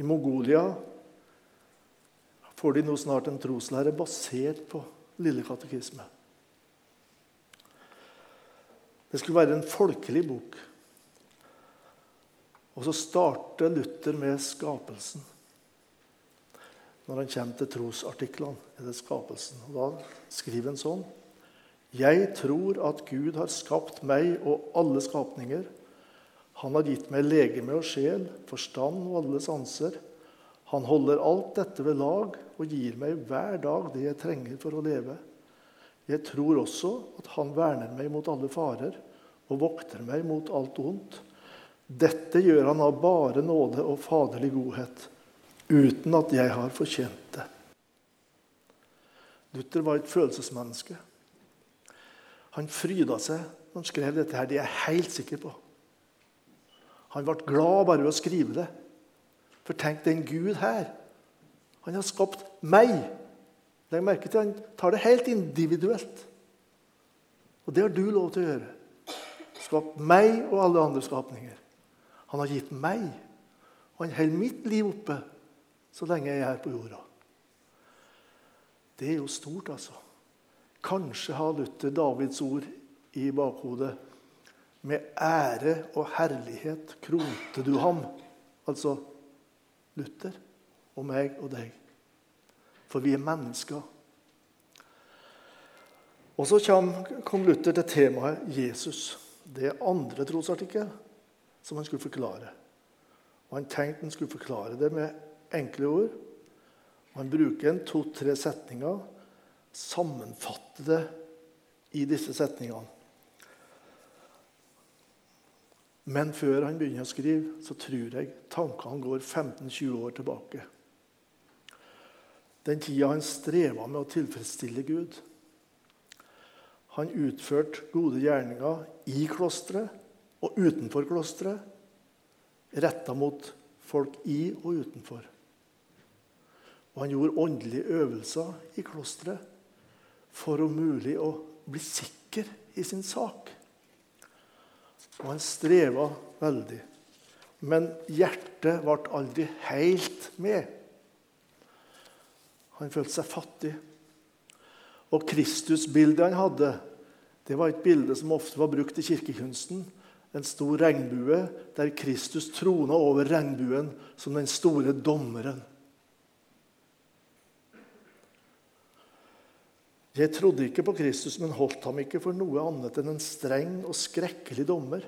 I Mongolia får de nå snart en troslære basert på Lille katekisme. Det skulle være en folkelig bok. Og så starter Luther med skapelsen. Når han kommer til trosartiklene, er det skapelsen. Og Da skriver han sånn Jeg tror at Gud har skapt meg og alle skapninger. Han har gitt meg legeme og sjel, forstand og alle sanser. Han holder alt dette ved lag og gir meg hver dag det jeg trenger for å leve. Jeg tror også at han verner meg mot alle farer og vokter meg mot alt ondt. Dette gjør han av bare nåde og faderlig godhet, uten at jeg har fortjent det. Luther var et følelsesmenneske. Han fryda seg når han skrev dette. her, Det er jeg helt sikker på. Han ble glad bare ved å skrive det. For tenk, den Gud her, han har skapt meg. Legg merke til Han tar det helt individuelt. Og det har du lov til å gjøre. Skapt meg og alle andre skapninger. Han har gitt meg, og han holder mitt liv oppe så lenge jeg er her på jorda. Det er jo stort, altså. Kanskje har Luther Davids ord i bakhodet. Med ære og herlighet kronte du ham. Altså Luther og meg og deg. For vi er mennesker. Og så kom Luther til temaet Jesus. Det andre trosartikkel som han skulle forklare. Og Han tenkte han skulle forklare det med enkle ord. Han bruker en to-tre setninger, sammenfatter det i disse setningene. Men før han begynner å skrive, så tror jeg tankene går 15-20 år tilbake. Den tida han streva med å tilfredsstille Gud. Han utførte gode gjerninger i klosteret og utenfor klosteret, retta mot folk i og utenfor. Og han gjorde åndelige øvelser i klosteret for om mulig å bli sikker i sin sak. Og han streva veldig. Men hjertet ble aldri helt med. Han følte seg fattig. Og Kristusbildet han hadde, det var et bilde som ofte var brukt i kirkekunsten. En stor regnbue der Kristus trona over regnbuen som den store dommeren. Jeg trodde ikke på Kristus, men holdt ham ikke for noe annet enn en streng og skrekkelig dommer,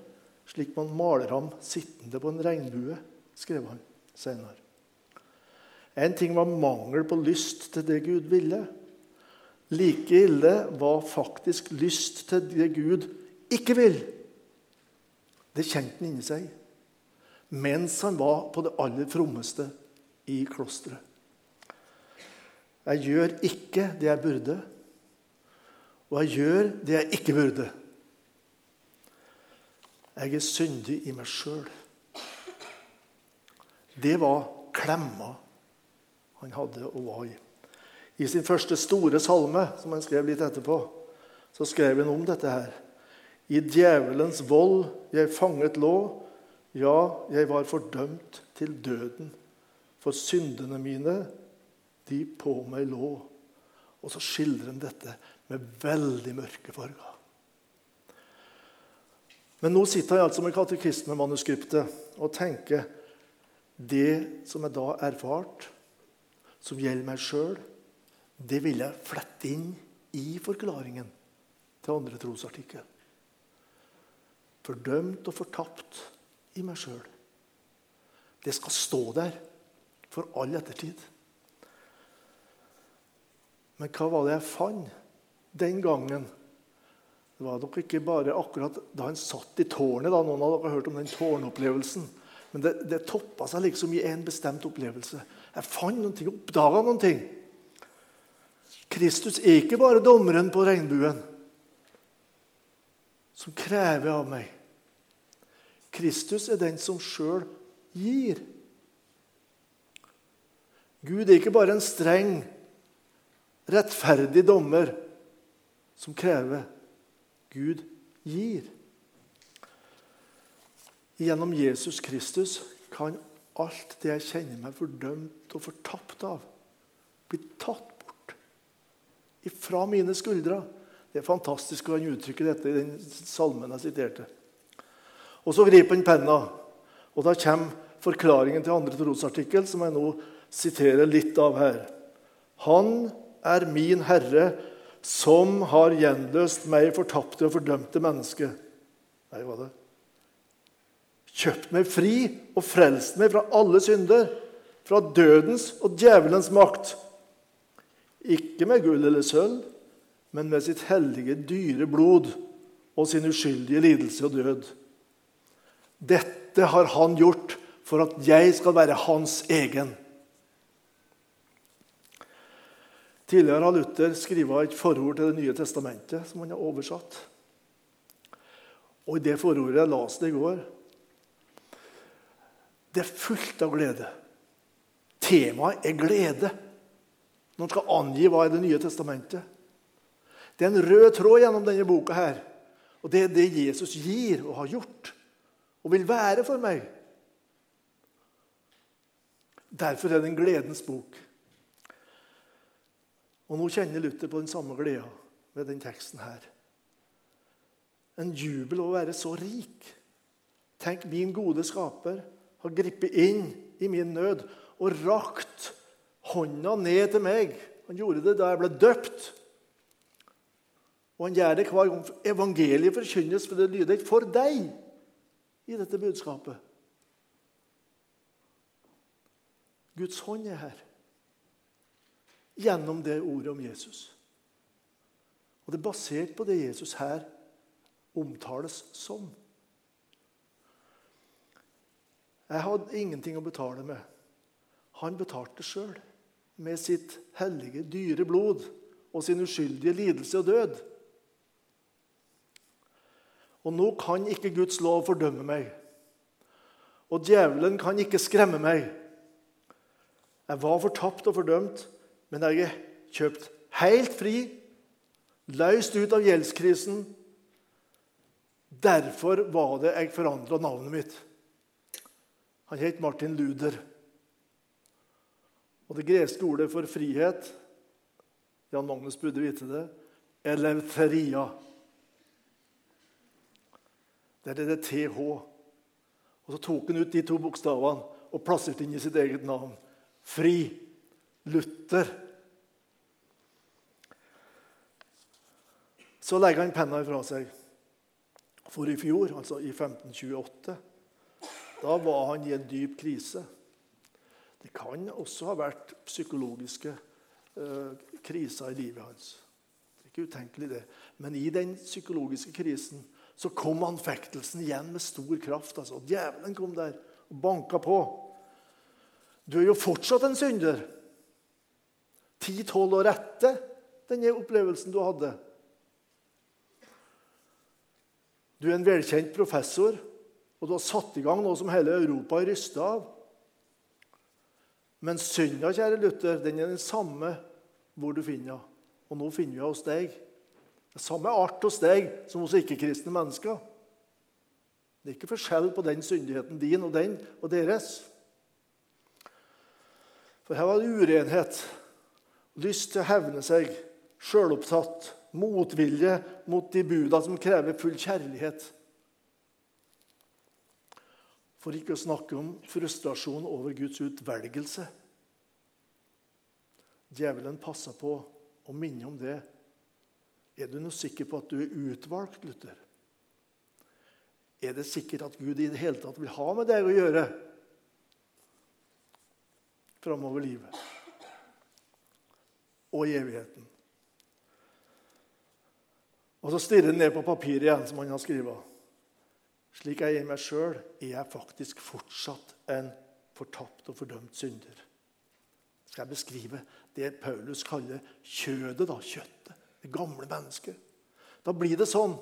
slik man maler ham sittende på en regnbue, skrev han senere. En ting var mangel på lyst til det Gud ville. Like ille var faktisk lyst til det Gud ikke vil. Det kjente han inni seg mens han var på det aller frommeste i klosteret. Jeg gjør ikke det jeg burde, og jeg gjør det jeg ikke burde. Jeg er syndig i meg sjøl. Det var klemma han hadde og var i. I sin første store salme, som han skrev litt etterpå, så skrev han om dette her. I djevelens vold jeg fanget lå, ja, jeg var fordømt til døden. For syndene mine, de på meg lå. Og så skildrer han dette med veldig mørke farger. Men nå sitter jeg altså med katekismemanuskriptet og tenker det som jeg da erfart, som gjelder meg sjøl, det vil jeg flette inn i forklaringen til andre trosartikkel fordømt og fortapt i meg sjøl. Det skal stå der for all ettertid. Men hva var det jeg fant den gangen? Det var nok ikke bare akkurat da han satt i tårnet. da, Noen av dere har hørt om den tårnopplevelsen. Men det, det toppa seg liksom i en bestemt opplevelse. Jeg fant noen ting, oppdaga noen ting. Kristus er ikke bare dommeren på regnbuen som krever av meg. Kristus er den som sjøl gir. Gud er ikke bare en streng, rettferdig dommer som krever. Gud gir. Gjennom Jesus Kristus kan alt det jeg kjenner meg fordømt og fortapt av, bli tatt bort ifra mine skuldre. Det er fantastisk å uttrykke dette i den salmen jeg siterte. Og Så griper han penna, og da kommer forklaringen til andre trosartikkel, som jeg nå siterer litt av her. Han er min Herre, som har gjenløst meg fortapte og fordømte menneske. Nei, hva det? Kjøpt meg fri og frelst meg fra alle synder, fra dødens og djevelens makt. Ikke med gull eller sølv, men med sitt hellige, dyre blod og sin uskyldige lidelse og død. Dette har han gjort for at jeg skal være hans egen. Tidligere har Luther skrevet et forord til Det nye testamentet som han har oversatt. Og I det forordet jeg leste i går, det er fullt av glede. Temaet er glede når man skal angi hva er Det nye testamentet. Det er en rød tråd gjennom denne boka. her. Og Det er det Jesus gir og har gjort og vil være for meg. Derfor er det en gledens bok. Og Nå kjenner Luther på den samme gleda ved den teksten her. En jubel over å være så rik. Tenk, min gode skaper har gripet inn i min nød og rakt hånda ned til meg. Han gjorde det da jeg ble døpt. Og han gjør det hver gang evangeliet forkynnes, for det lyder ikke 'for deg' i dette budskapet. Guds hånd er her gjennom det ordet om Jesus. Og Det er basert på det Jesus her omtales som. Jeg hadde ingenting å betale med. Han betalte sjøl med sitt hellige, dyre blod og sin uskyldige lidelse og død. Og nå kan ikke Guds lov fordømme meg. Og djevelen kan ikke skremme meg. Jeg var fortapt og fordømt, men jeg er kjøpt helt fri, løst ut av gjeldskrisen. Derfor var det jeg forandra navnet mitt. Han het Martin Luder. Og det greske ordet for frihet Jan Magnus burde vite det eleuteria. Det er det TH. Og Så tok han ut de to bokstavene og plasserte inn i sitt eget navn. Fri. Luther. Så legger han penna ifra seg. For i fjor, altså i 1528, da var han i en dyp krise. Det kan også ha vært psykologiske eh, kriser i livet hans. Det er ikke utenkelig, det. Men i den psykologiske krisen så kom anfektelsen igjen med stor kraft. Altså. Djevelen kom der og banka på. Du er jo fortsatt en synder. Ti-tolv år etter denne opplevelsen du hadde. Du er en velkjent professor, og du har satt i gang noe som hele Europa er rysta av. Men synda, kjære Luther, den er den samme hvor du finner henne. Og nå finner vi henne hos deg. Det er samme art hos deg som hos ikke-kristne mennesker. Det er ikke forskjell på den syndigheten din og den og deres. For her var det urenhet, lyst til å hevne seg, sjølopptatt, motvilje mot de buda som krever full kjærlighet. For ikke å snakke om frustrasjon over Guds utvelgelse. Djevelen passer på å minne om det. Er du nå sikker på at du er utvalgt, Luther? Er det sikkert at Gud i det hele tatt vil ha med deg å gjøre framover livet og i evigheten? Og så stirrer han ned på papiret igjen, som han har skrevet. Slik jeg er meg sjøl, er jeg faktisk fortsatt en fortapt og fordømt synder. Skal jeg beskrive det Paulus kaller kjødet, da, kjøttet, det gamle mennesket? Da blir det sånn.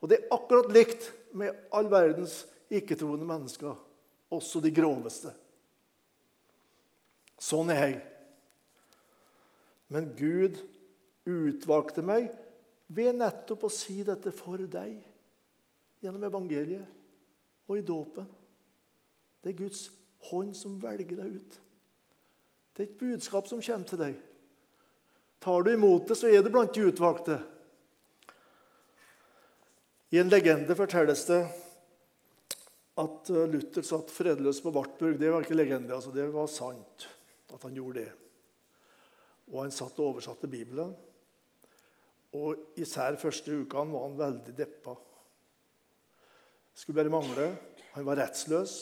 Og det er akkurat likt med all verdens ikke-troende mennesker, også de groveste. Sånn er jeg. Men Gud utvalgte meg ved nettopp å si dette for deg gjennom evangeliet og i dåpen. Det er Guds hånd som velger deg ut. Det er et budskap som kommer til deg. Tar du imot det, så er du blant de utvalgte. I en legende fortelles det at eh, Luther satt fredløs på Wartburg. Det var ikke legende, altså det var sant at han gjorde det. Og han satt og oversatte Bibelen. Og især første ukene var han veldig deppa. Skulle bare mangle. Han var rettsløs,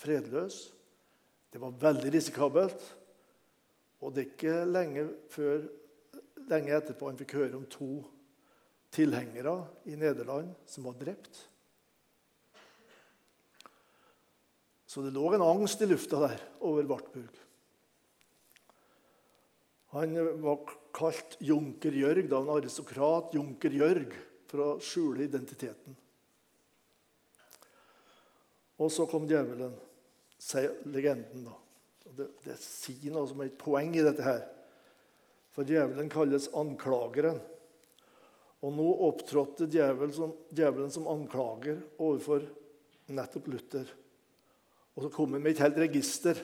fredløs. Det var veldig risikabelt. Og det er ikke lenge, før, lenge etterpå han fikk høre om to tilhengere i Nederland som var drept. Så det lå en angst i lufta der over Wartburg. Han var kalt Junker Jørg, da en aristokrat. Junker Jørg, for å skjule identiteten. Og så kom djevelen, sier legenden. da. Det, det sier noe som er et poeng i dette her. For djevelen kalles anklageren. Og nå opptrådte djevelen som, djevelen som anklager overfor nettopp Luther. Og så kom han med et helt register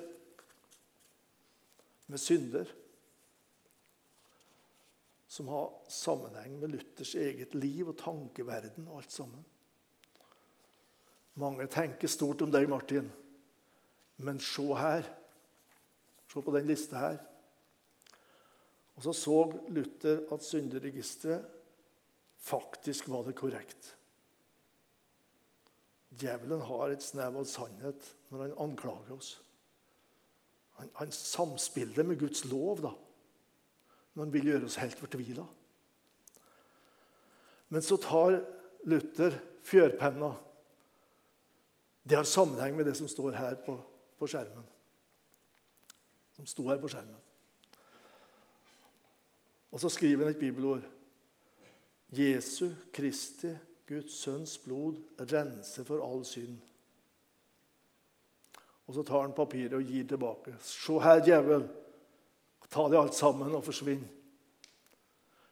med synder som har sammenheng med Luthers eget liv og tankeverden og alt sammen. Mange tenker stort om deg, Martin, men se her. Se på den lista her. Og så så Luther at synderegisteret faktisk var det korrekt. Djevelen har et snev av sannhet når han anklager oss. Han, han samspiller med Guds lov da, han vil gjøre oss helt fortvila. Men så tar Luther fjørpenna. Det har sammenheng med det som står her på, på skjermen. Som sto her på skjermen. Og så skriver han et bibelord. Jesu Kristi Guds sønns blod renser for all synd. Og så tar han papiret og gir tilbake. Se her, djevel. Ta det alt sammen og forsvinn.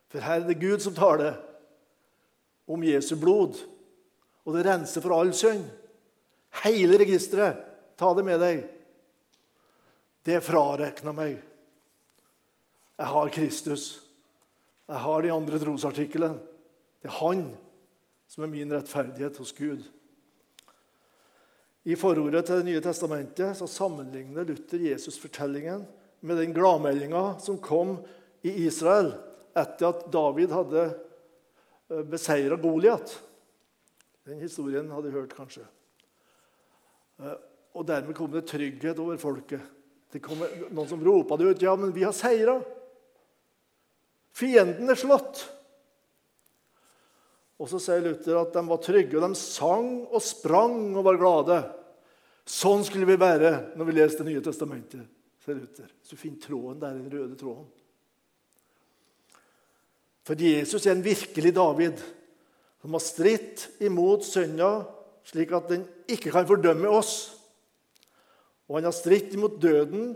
For her er det Gud som tar det om Jesu blod. Og det renser for all synd. Hele registeret. Ta det med deg. Det frarekna meg. Jeg har Kristus. Jeg har de andre trosartiklene. Det er Han som er min rettferdighet hos Gud. I forordet til Det nye testamentet så sammenligner Luther Jesus-fortellingen med den gladmeldinga som kom i Israel etter at David hadde eh, beseira Goliat. Den historien hadde jeg hørt, kanskje. Eh, og Dermed kom det trygghet over folket. Det kom noen som ropa det ut. Ja, men vi har seira. Fienden er slått. Og så sier Luther at de var trygge, og de sang og sprang og var glade. Sånn skulle vi være når vi leser Det nye testamentet, sier Luther. Så finn tråden der, den røde tråden. For Jesus er en virkelig David som har stritt imot synda, slik at den ikke kan fordømme oss. Og han har stritt imot døden,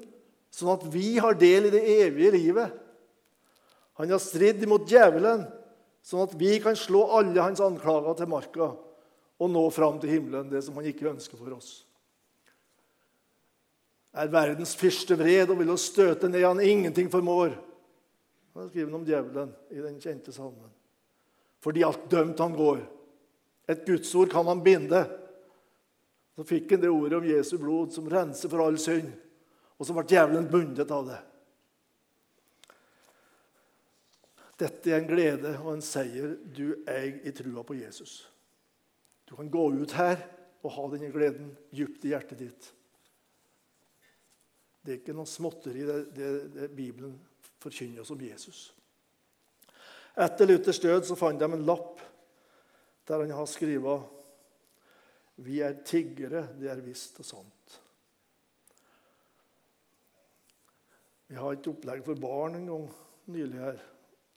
sånn at vi har del i det evige livet. Han har stridd imot djevelen, sånn at vi kan slå alle hans anklager til marka og nå fram til himmelen, det som han ikke ønsker for oss. Er verdens fyrste vred og vil å støte ned han ingenting formår. Han skriver om djevelen i den kjente salmen. Fordi alt dømt han går. Et gudsord kan han binde. Så fikk han det ordet om Jesu blod som renser for all synd. Og så ble djevelen bundet av det. Dette er en glede og en seier du eier i trua på Jesus. Du kan gå ut her og ha denne gleden dypt i hjertet ditt. Det er ikke noe småtteri, det, det, det Bibelen forkynner oss om Jesus. Etter Luthers død så fant de en lapp der han har skrevet Vi er tiggere, det er visst og sant. Vi har et opplegg for barn en gang nylig her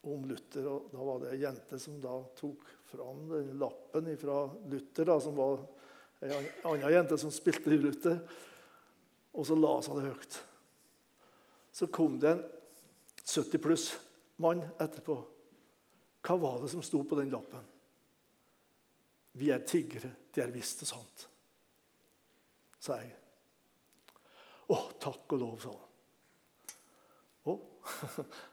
om Luther. og Da var det ei jente som da tok fram den lappen fra Luther, da, som var ei anna jente som spilte i Luther, og så la seg det høyt. Så kom det en 70 pluss-mann etterpå. Hva var det som sto på den lappen? Vi er tiggere. Det er visst og sant, sa jeg. 'Å, takk og lov', sa han. Å.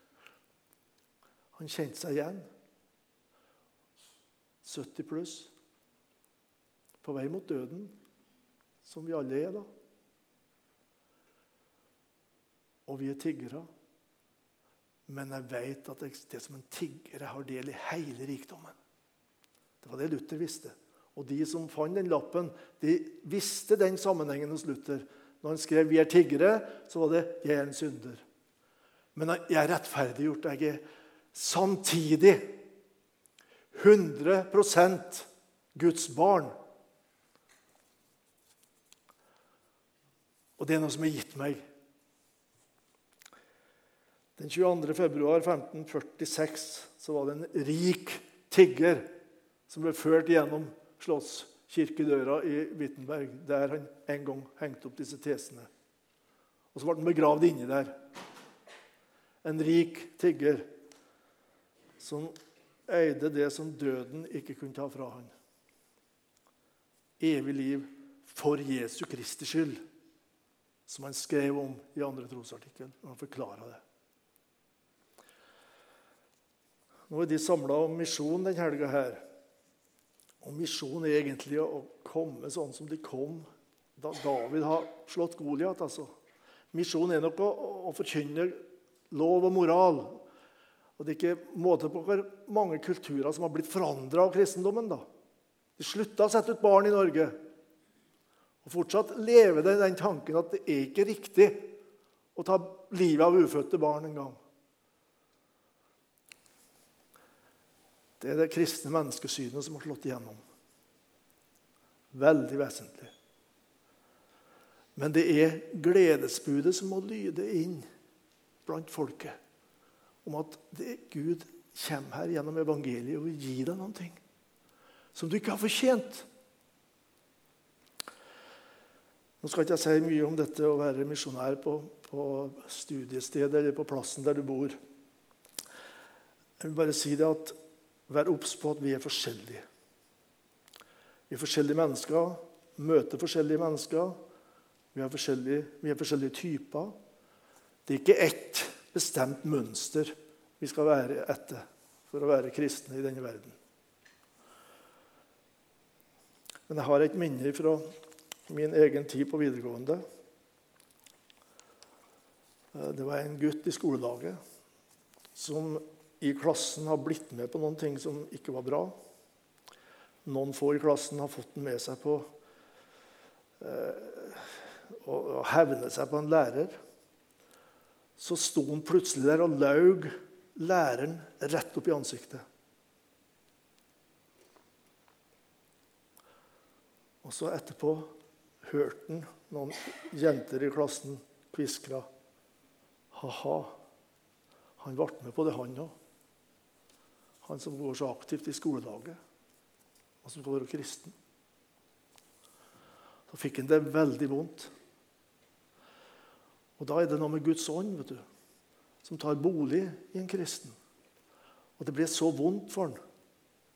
Han kjente seg igjen. 70 pluss. På vei mot døden, som vi alle er da. Og vi er tiggere. Men jeg vet at det som en tigger har del i hele rikdommen. Det var det Luther visste. Og de som fant den lappen, de visste den sammenhengen hos Luther. Når han skrev 'Vi er tiggere', så var det 'Jeg er en synder'. Men jeg er rettferdiggjort. Jeg er samtidig 100% Guds barn. Og det er noe som er gitt meg. Den 22. februar 1546 så var det en rik tigger som ble ført gjennom slottskirkedøra i Wittenberg, der han en gang hengte opp disse tesene. Og så ble han begravd inni der. En rik tigger som eide det som døden ikke kunne ta fra han. Evig liv for Jesu Kristi skyld, som han skrev om i andre trosartikkel. Og han forklarer det. Nå er de samla om misjon denne helga her. Og misjon er egentlig å komme sånn som de kom da David har slått Goliat. Altså. Misjon er nok å, å, forkynne lov og moral. Og Det er ikke måte på hvor mange kulturer som har blitt forandra av kristendommen. da. De slutta å sette ut barn i Norge. Og fortsatt lever det den tanken at det er ikke riktig å ta livet av ufødte barn en gang. Det er det kristne menneskesynet som har slått igjennom. Veldig vesentlig. Men det er gledesbudet som må lyde inn blant folket. Om at Gud kommer her gjennom evangeliet og vil gi deg ting som du ikke har fortjent. Nå skal ikke jeg si mye om dette å være misjonær på, på studiestedet eller på plassen der du bor. Jeg vil bare si det at Vær obs på at vi er forskjellige. Vi er forskjellige mennesker, møter forskjellige mennesker. Vi er forskjellige, vi er forskjellige typer. Det er ikke ett bestemt mønster vi skal være etter for å være kristne i denne verden. Men jeg har et minne fra min egen tid på videregående. Det var en gutt i skolelaget som i klassen har blitt med på noen ting som ikke var bra. Noen få i klassen har fått den med seg på eh, å hevne seg på en lærer. Så sto han plutselig der og laug læreren rett opp i ansiktet. Og så etterpå hørte han noen jenter i klassen kviskre. Ha-ha, han ble med på det, han òg han som går så aktivt i skoledaget, og som skal være kristen. Så fikk han det veldig vondt. Og Da er det noe med Guds ånd vet du, som tar bolig i en kristen. Og det ble så vondt for han.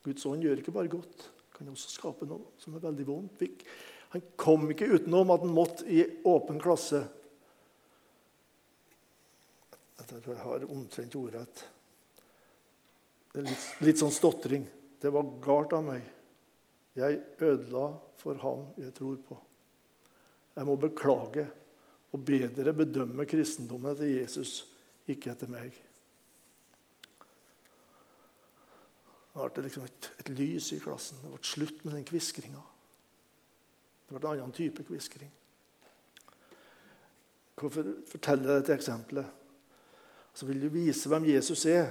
Guds ånd gjør ikke bare godt, kan også skape noe som er veldig vondt. Han kom ikke utenom at han måtte i åpen klasse Jeg tror jeg har omtrent ordrett. Litt, litt sånn stotring. Det var galt av meg. Jeg ødela for ham jeg tror på. Jeg må beklage og bedre bedømme kristendommen etter Jesus, ikke etter meg. Nå ble det liksom et, et, lys i klassen. Det ble slutt med den kviskringa. Det ble en annen type kviskring. Hvorfor forteller jeg dette eksempelet? Så vil du vise hvem Jesus er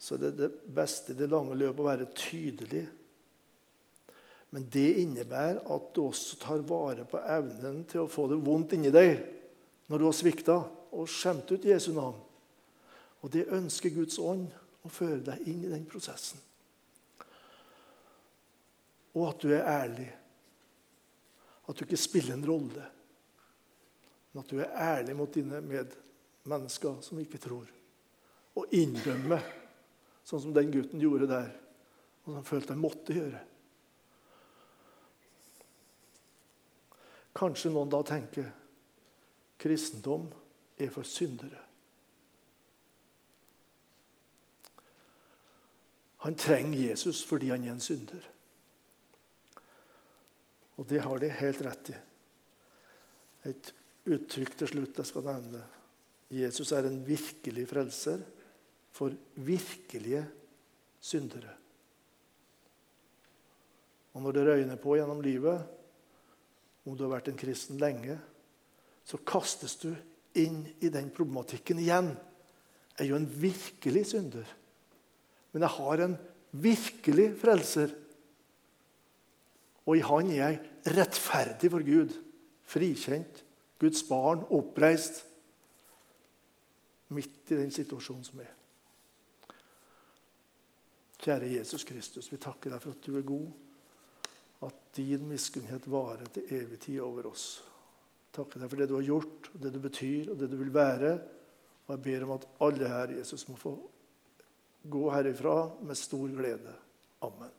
så det er det beste i det lange løp å være tydelig. Men det innebærer at du også tar vare på evnen til å få det vondt inni deg når du har svikta og skjemt ut Jesu navn. Og det ønsker Guds ånd å føre deg inn i den prosessen. Og at du er ærlig. At du ikke spiller en rolle. Men at du er ærlig mot dine medmennesker som ikke tror. Og innrømmer Sånn som den gutten gjorde der, og som han følte han måtte gjøre. Kanskje noen da tenker kristendom er for syndere. Han trenger Jesus fordi han er en synder. Og det har de helt rett i. Et uttrykk til slutt jeg skal nevne. Jesus er en virkelig frelser for virkelige syndere. Og når det røyner på gjennom livet, om du har vært en kristen lenge, så kastes du inn i den problematikken igjen. Jeg er jo en virkelig synder. Men jeg har en virkelig frelser. Og i han er jeg rettferdig for Gud. Frikjent. Guds barn. Oppreist. Midt i den situasjonen som er. Kjære Jesus Kristus, vi takker deg for at du er god at din miskunnhet varer til evig tid over oss. Takker deg for det du har gjort, det du betyr, og det du vil være. Og jeg ber om at alle her, Jesus, må få gå herifra med stor glede. Amen.